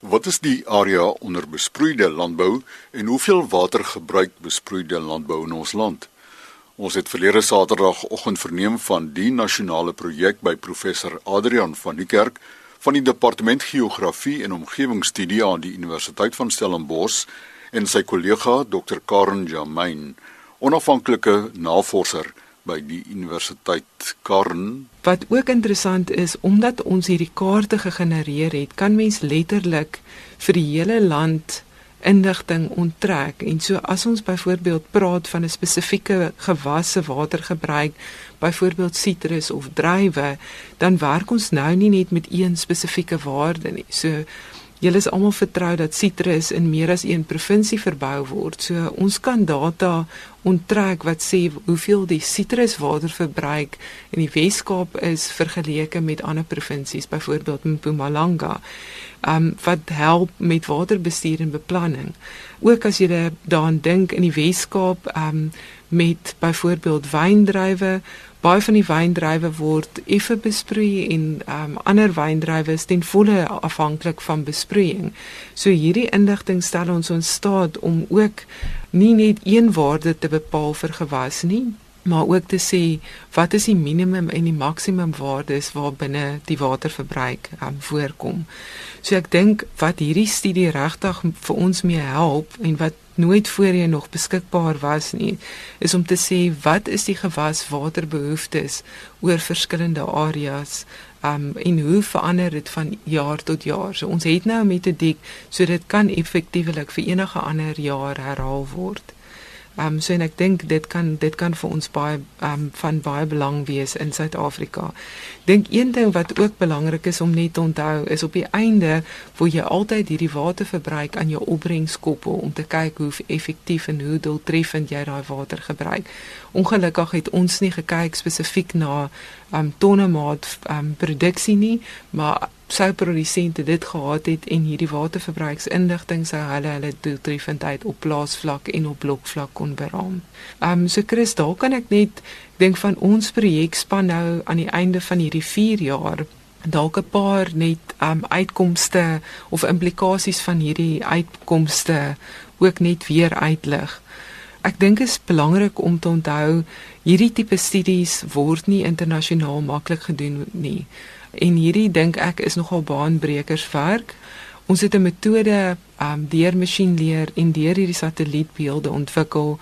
Wat is die area onder besproeide landbou en hoeveel water gebruik besproeide landbou in ons land? Ons het verlede Saterdagoggend verneem van die nasionale projek by professor Adrian van die Kerk van die Departement Geografie en Omgewingsstudie aan die Universiteit van Stellenbosch en sy kollega Dr Karen Jamain, onafhanklike navorser by die universiteit Karen. Wat ook interessant is, omdat ons hierdie kaarte gegenereer het, kan mens letterlik vir die hele land indigting onttrek. En so as ons byvoorbeeld praat van 'n spesifieke gewasse watergebruik, byvoorbeeld sitrus of druiwe, dan werk ons nou nie net met een spesifieke waarde nie. So Julle is almal vertrou dat sitrus in meer as een provinsie verbou word. So ons kan data onttrek wat sê hoeveel die sitruswaterverbruik in die Wes-Kaap is vergeleke met ander provinsies, byvoorbeeld Mpumalanga. Um wat help met waterbestuur en beplanning. Ook as jy daaraan dink in die Wes-Kaap um met byvoorbeeld wyndrywe baie van die wyndrywe word effe besproei en um, ander wyndrywe is ten volle afhanklik van besproeiing. So hierdie inligting stel ons in staat om ook nie net een waarde te bepaal vir gewas nie, maar ook te sê wat is die minimum en die maksimum waardes waarbinne die waterverbruik um, voorkom. So ek dink wat hierdie studie regtig vir ons mee help en wat nooit voorheen nog beskikbaar was nie, is om te sê wat is die gewaswaterbehoeftes oor verskillende areas um, en hoe verander dit van jaar tot jaar. So ons het nou 'n metodiek so dit kan effektiewelik vir enige ander jaar herhaal word. Ehm um, so en ek dink dit kan dit kan vir ons baie ehm um, van baie belang wees in Suid-Afrika. Dink een ding wat ook belangrik is om net te onthou is op die einde waar jy altyd hierdie waterverbruik aan jou opbrengs koppel om te kyk hoe effektief en hoe doeltreffend jy daai water gebruik. Ongelukkig het ons nie gekyk spesifiek na ehm um, tonne maat ehm um, produksie nie, maar sou produsente dit gehad het en hierdie waterverbruiksinligting sou hulle hulle doeltreffendheid op plaasvlak en op blokvlak kon beraam. Ehm um, so Chris, daar kan ek net dink van ons projek span nou aan die einde van hierdie 4 jaar dalk 'n paar net um, uitkomste of implikasies van hierdie uitkomste ook net weer uitlig. Ek dink dit is belangrik om te onthou hierdie tipe studies word nie internasionaal maklik gedoen nie en hierdie dink ek is nogal baanbrekers werk. Ons het 'n metode um deur masjienleer en deur hierdie satellietbeelde ontwikkel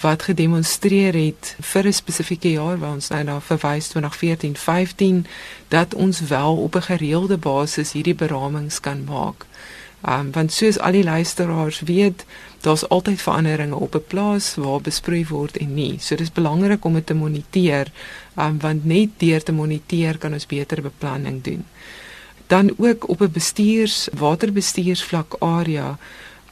wat gedemonstreer het vir 'n spesifieke jaar waar ons nou na verwys 2014-15 dat ons wel op 'n gereelde basis hierdie beramings kan maak. Um want soos al die luisteraars weet, daar's altyd veranderinge op 'n plaas waar besproei word en nie. So dis belangrik om dit te moniteer, um, want net deur te moniteer kan ons beter beplanning doen. Dan ook op 'n bestuurs waterbestuursvlak area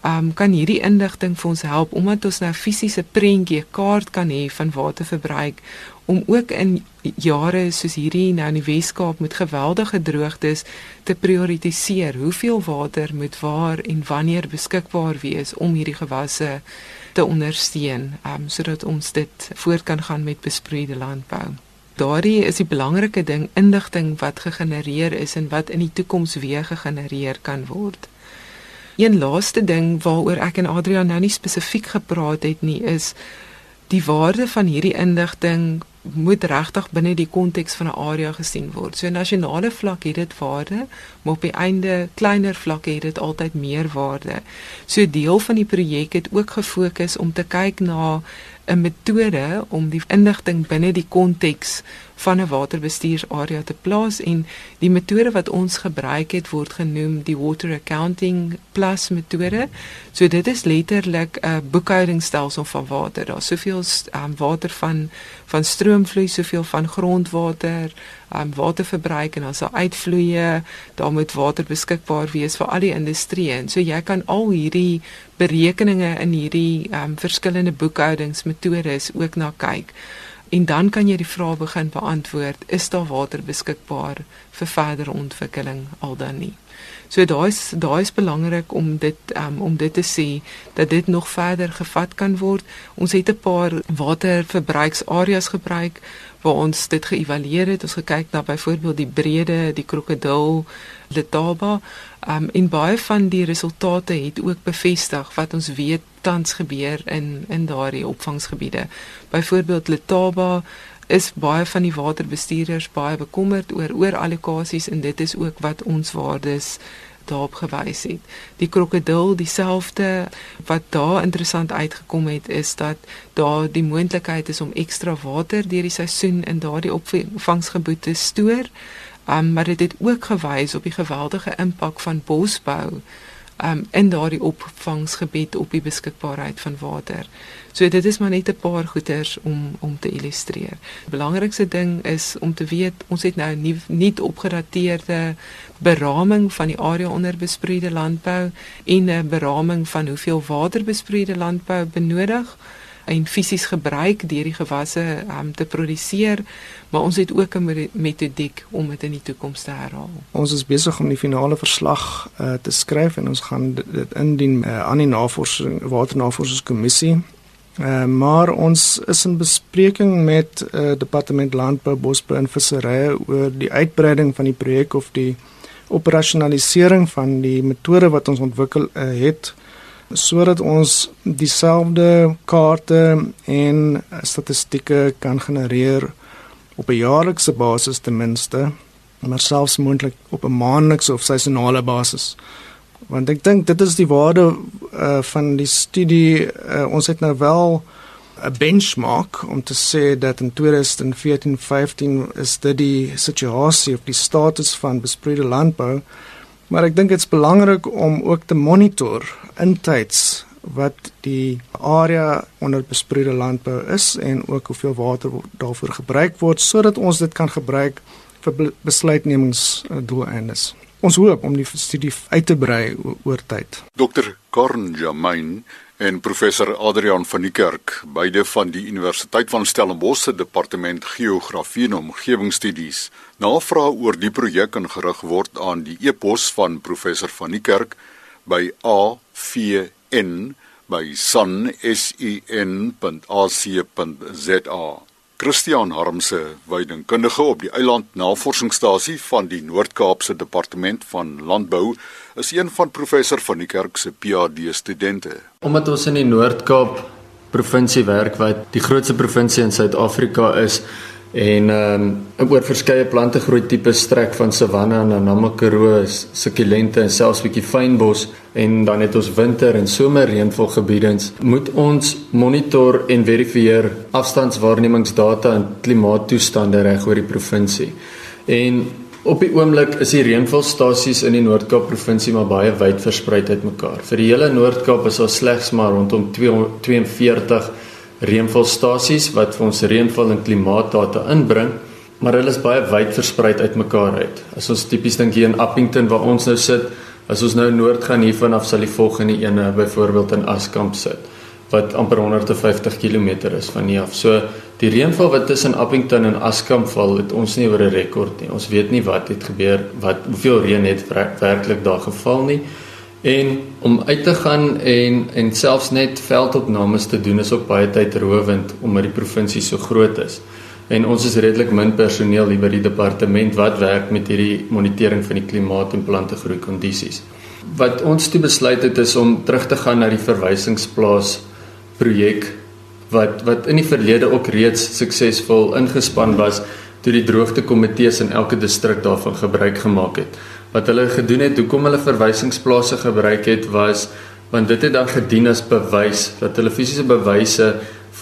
um, kan hierdie inligting vir ons help omdat ons nou fisiese prentjie kaart kan hê van waterverbruik om ook in jare soos hierdie nou in die Weskaap met geweldige droogtes te prioritiseer hoeveel water moet waar en wanneer beskikbaar wees om hierdie gewasse te ondersteun um, sodat ons dit voort kan gaan met besproeide landbou. Daardie is die belangrike ding inligting wat gegenereer is en wat in die toekoms weer gegenereer kan word. Een laaste ding waaroor ek en Adrian nou nie spesifiek gepraat het nie is die waarde van hierdie inligting moet regtig binne die konteks van 'n area gesien word. So nasionale vlak het dit waarde, maar op die einde kleiner vlakke het dit altyd meer waarde. So deel van die projek het ook gefokus om te kyk na 'n metode om die inligting binne die konteks van 'n waterbestuursarea te plaas en die metode wat ons gebruik het word genoem die water accounting plus metode. So dit is letterlik 'n boekhoudingsstelsel van water. Daar's soveel um, water van van stroomvloei, soveel van grondwater, um, waterverbruik en dan sal uitvloeie, daar moet water beskikbaar wees vir al die industrie. En so jy kan al hierdie berekeninge in hierdie um, verskillende boekhoudingsmetodes ook na kyk en dan kan jy die vraag begin beantwoord is daar water beskikbaar vir verdere ontwikkeling al dan nie so daai is daai is belangrik om dit um, om dit te sê dat dit nog verder gevat kan word ons het 'n paar waterverbruiksareas gebruik waar ons dit geëvalueer het. Ons gekyk na byvoorbeeld die brede, die krokodil, Letaba. Um en baie van die resultate het ook bevestig wat ons weet tans gebeur in in daardie opvangsgebiede. Byvoorbeeld Letaba is baie van die waterbestuurders baie bekommerd oor oorallokasies en dit is ook wat ons waardes daarop gewys het. Die krokodil dieselfde wat daar interessant uitgekom het is dat daar die moontlikheid is om ekstra water deur die seisoen in daardie opvangsgebied te stoor. Um, maar dit het ook gewys op die geweldige impak van bosbou um, in daardie opvangsgebied op die beskikbaarheid van water. So dit is maar net 'n paar goeters om om te illustreer. Die belangrikste ding is om te weet ons het nou 'n nie, nie opgedateerde beraming van die area onder besproeide landbou en 'n beraming van hoeveel water besproeide landbou benodig en fisies gebruik deur die gewasse um, te produseer, maar ons het ook 'n metodiek om dit in die toekoms te herhaal. Ons is besig om die finale verslag uh, te skryf en ons gaan dit indien uh, aan die navorsing waternavorsingskommissie. Uh, maar ons is in bespreking met uh, departement landbou, bosbou en visserye oor die uitbreiding van die projek of die operasionalisering van die metode wat ons ontwikkel uh, het sodat ons dieselfde kaarte en statistieke kan genereer op 'n jaarlikse basis ten minste, maar selfs moontlik op 'n maandelikse of seisonale basis. Want ek dink dit is die waarde uh, van die studie. Uh, ons het nou wel 'n benchmark om te sê dat in 2014-15 is dit die situasie of die status van besproeide landbou. Maar ek dink dit is belangrik om ook te monitor intyds wat die area onder besproeide landbou is en ook hoeveel water daarvoor gebruik word sodat ons dit kan gebruik vir besluitnemingsdoeleindes. Ons hoop om die studie uit te brei oor tyd. Dr. Korn Jamain en professor Adrian van die Kerk, beide van die Universiteit van Stellenbosch se departement geografie en omgewingsstudies, navraag oor die projek en gerig word aan die e-pos van professor van die Kerk by avn@sun.ac.za. Christian Harmse, wydingkundige op die Eiland Navorsingsstasie van die Noord-Kaapse Departement van Landbou, is een van professor van die Kerk se PhD studente. Omdat ons in die Noord-Kaap provinsie werk wat die grootste provinsie in Suid-Afrika is, en ehm um, oor verskeie plantegroei tipe strek van savanne na Namakoro, sukkulente en selfs bietjie fynbos en dan het ons winter en somer reënvolgebiedens. Moet ons monitor en verifieer afstandswaarnemingsdata en klimaattoestande reg oor die provinsie. En op die oomblik is die reënvalstasies in die Noord-Kaap provinsie maar baie wyd versprei uitmekaar. Vir die hele Noord-Kaap is daar slegs maar rondom 242 reënvalstasies wat vir ons reënval en klimaatdata inbring, maar hulle is baie wyd versprei uitmekaar uit. As ons tipies dink hier in Appington waar ons nou sit, as ons nou noord gaan hiervan af sal die volgende ene byvoorbeeld in Askamp sit wat amper 150 km is van hier af. So die reënval wat tussen Appington en Askamp val, het ons nie oor 'n rekord nie. Ons weet nie wat het gebeur, wat hoeveel reën het werklik daar geval nie. En om uit te gaan en en selfs net veldopnames te doen is ook baie tydrowend omdat die provinsie so groot is. En ons is redelik min personeel hier by die departement wat werk met hierdie monitering van die klimaat en plantegroei kondisies. Wat ons toe besluit het is om terug te gaan na die verwysingsplaas projek wat wat in die verlede ook reeds suksesvol ingespan was toe die droogtekomitees in elke distrik daarvan gebruik gemaak het wat hulle gedoen het, hoekom hulle verwysingsplase gebruik het was want dit het dan gedien as bewys dat hulle fisiese bewyse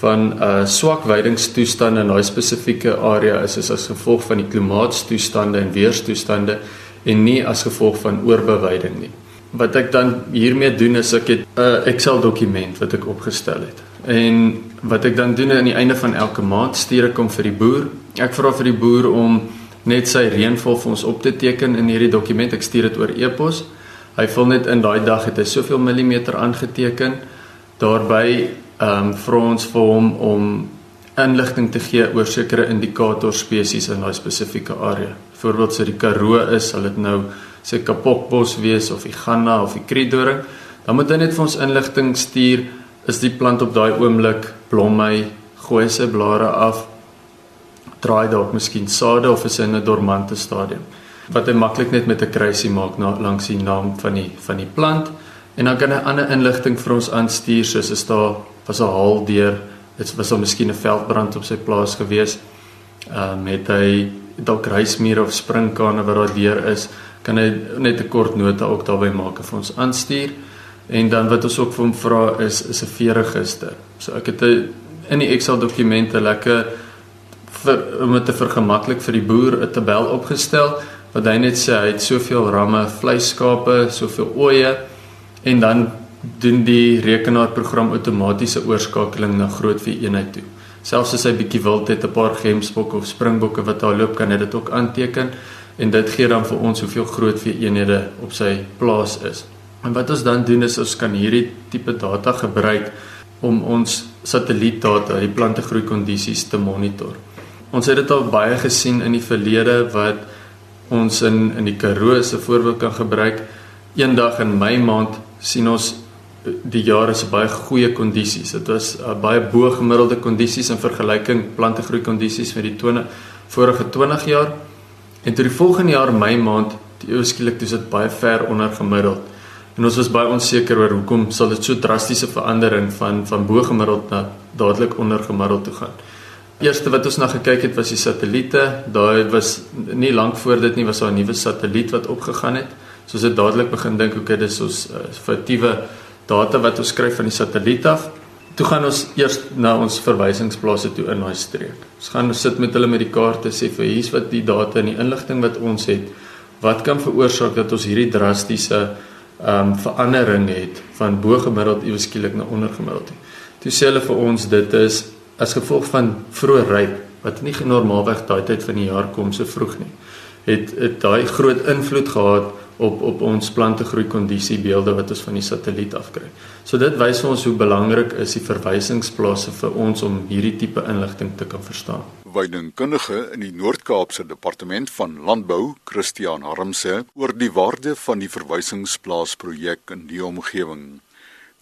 van 'n uh, swak weidingstoestande in daai spesifieke area is, is as gevolg van die klimaatstoestande en weerstoestande en nie as gevolg van oorbeweiding nie. Wat ek dan hiermee doen is ek het 'n Excel dokument wat ek opgestel het. En wat ek dan doen aan die einde van elke maand stuur ek hom vir die boer. Ek vra vir die boer om net sy reënval vir ons op te teken in hierdie dokument. Ek stuur dit oor e-pos. Hy vul net in daai dag het hy soveel millimeter aangeteken. Daarby ehm um, vra ons vir hom om inligting te gee oor sekere indikator spesies in daai spesifieke area. Byvoorbeeld as dit die Karoo is, sal dit nou sê kapokbos wees of die Ganna of die Kriedoring. Dan moet hy net vir ons inligting stuur is die plant op daai oomblik blom hy gooi sy blare af draai dalk miskien sade of is in 'n dormante stadium. Wat hy maklik net met 'n kruisie maak na langs die naam van die van die plant en dan kan hy ander inligting vir ons aanstuur soos is daar was 'n haal deur dit was al miskien 'n veldbrand op sy plaas gewees. Ehm um, het hy dalk reismure of springkane wat daar deur is, kan hy net 'n kort nota ook daarby maak vir ons aanstuur. En dan wat ons ook vir hom vra is is 'n veeregister. So ek het 'n in die Excel dokumente lekker vir om dit te vergemaklik vir die boer 'n tabel opgestel wat hy net sê hy het soveel ramme vleiskape, soveel ooe en dan doen die rekenaarprogram outomatiese oorskakeling na groot vee eenheid toe. Selfs as hy bietjie wild het, 'n paar gemsbokke of springbokke wat daar loop, kan hy dit ook aanteken en dit gee dan vir ons hoeveel groot vee eenhede op sy plaas is. En wat ons dan doen is ons kan hierdie tipe data gebruik om ons satellietdata, die plantegroei kondisies te monitor. Ons het dit al baie gesien in die verlede wat ons in in die Karoo se voorbeeld kan gebruik. Eendag in Mei maand sien ons die jaar is baie goeie kondisies. Dit was uh, baie bo gemiddelde kondisies in vergelyking plantegroei kondisies vir die 20 vorige 20 jaar. En toe die volgende jaar Mei maand, die ewe skielik dis dit baie ver onder gemiddeld. En ons was baie onseker oor hoekom sal dit so drastiese verandering van van bo gemiddeld na dadelik onder gemiddeld toe gaan. Eerste wat ons na gekyk het was die satelliete. Daar was nie lank voor dit nie was daar 'n nuwe satelliet wat opgegaan het. So ons het dadelik begin dink hoe dit is ons uh, effektiewe data wat ons skryf van die satelliet af. Toe gaan ons eers na ons verwysingsplase toe in daai streek. Ons gaan sit met hulle met die kaarte sê vir hier's wat die data en die inligting wat ons het wat kan veroorsaak dat ons hierdie drastiese ehm um, verandering het van bo gemiddeld ewe skielik na onder gemiddeld. Toe sê hulle vir ons dit is as gevolg van vroeë ryp wat nie normaalweg daai tyd van die jaar kom so vroeg nie. Het het daai groot invloed gehad op op ons plantegroei kondisie beelde wat ons van die satelliet afkry. So dit wys ons hoe belangrik is die verwysingsplase vir ons om hierdie tipe inligting te kan verstaan. Weidingkundige in die Noord-Kaapse Departement van Landbou, Christian Harmse, oor die waarde van die verwysingsplaasprojek in die omgewing.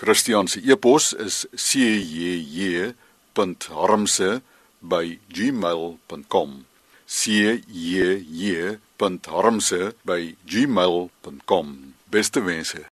Christian se e-pos is cjj.harmse@gmail.com. cjj.harmse@gmail.com. Beste wense.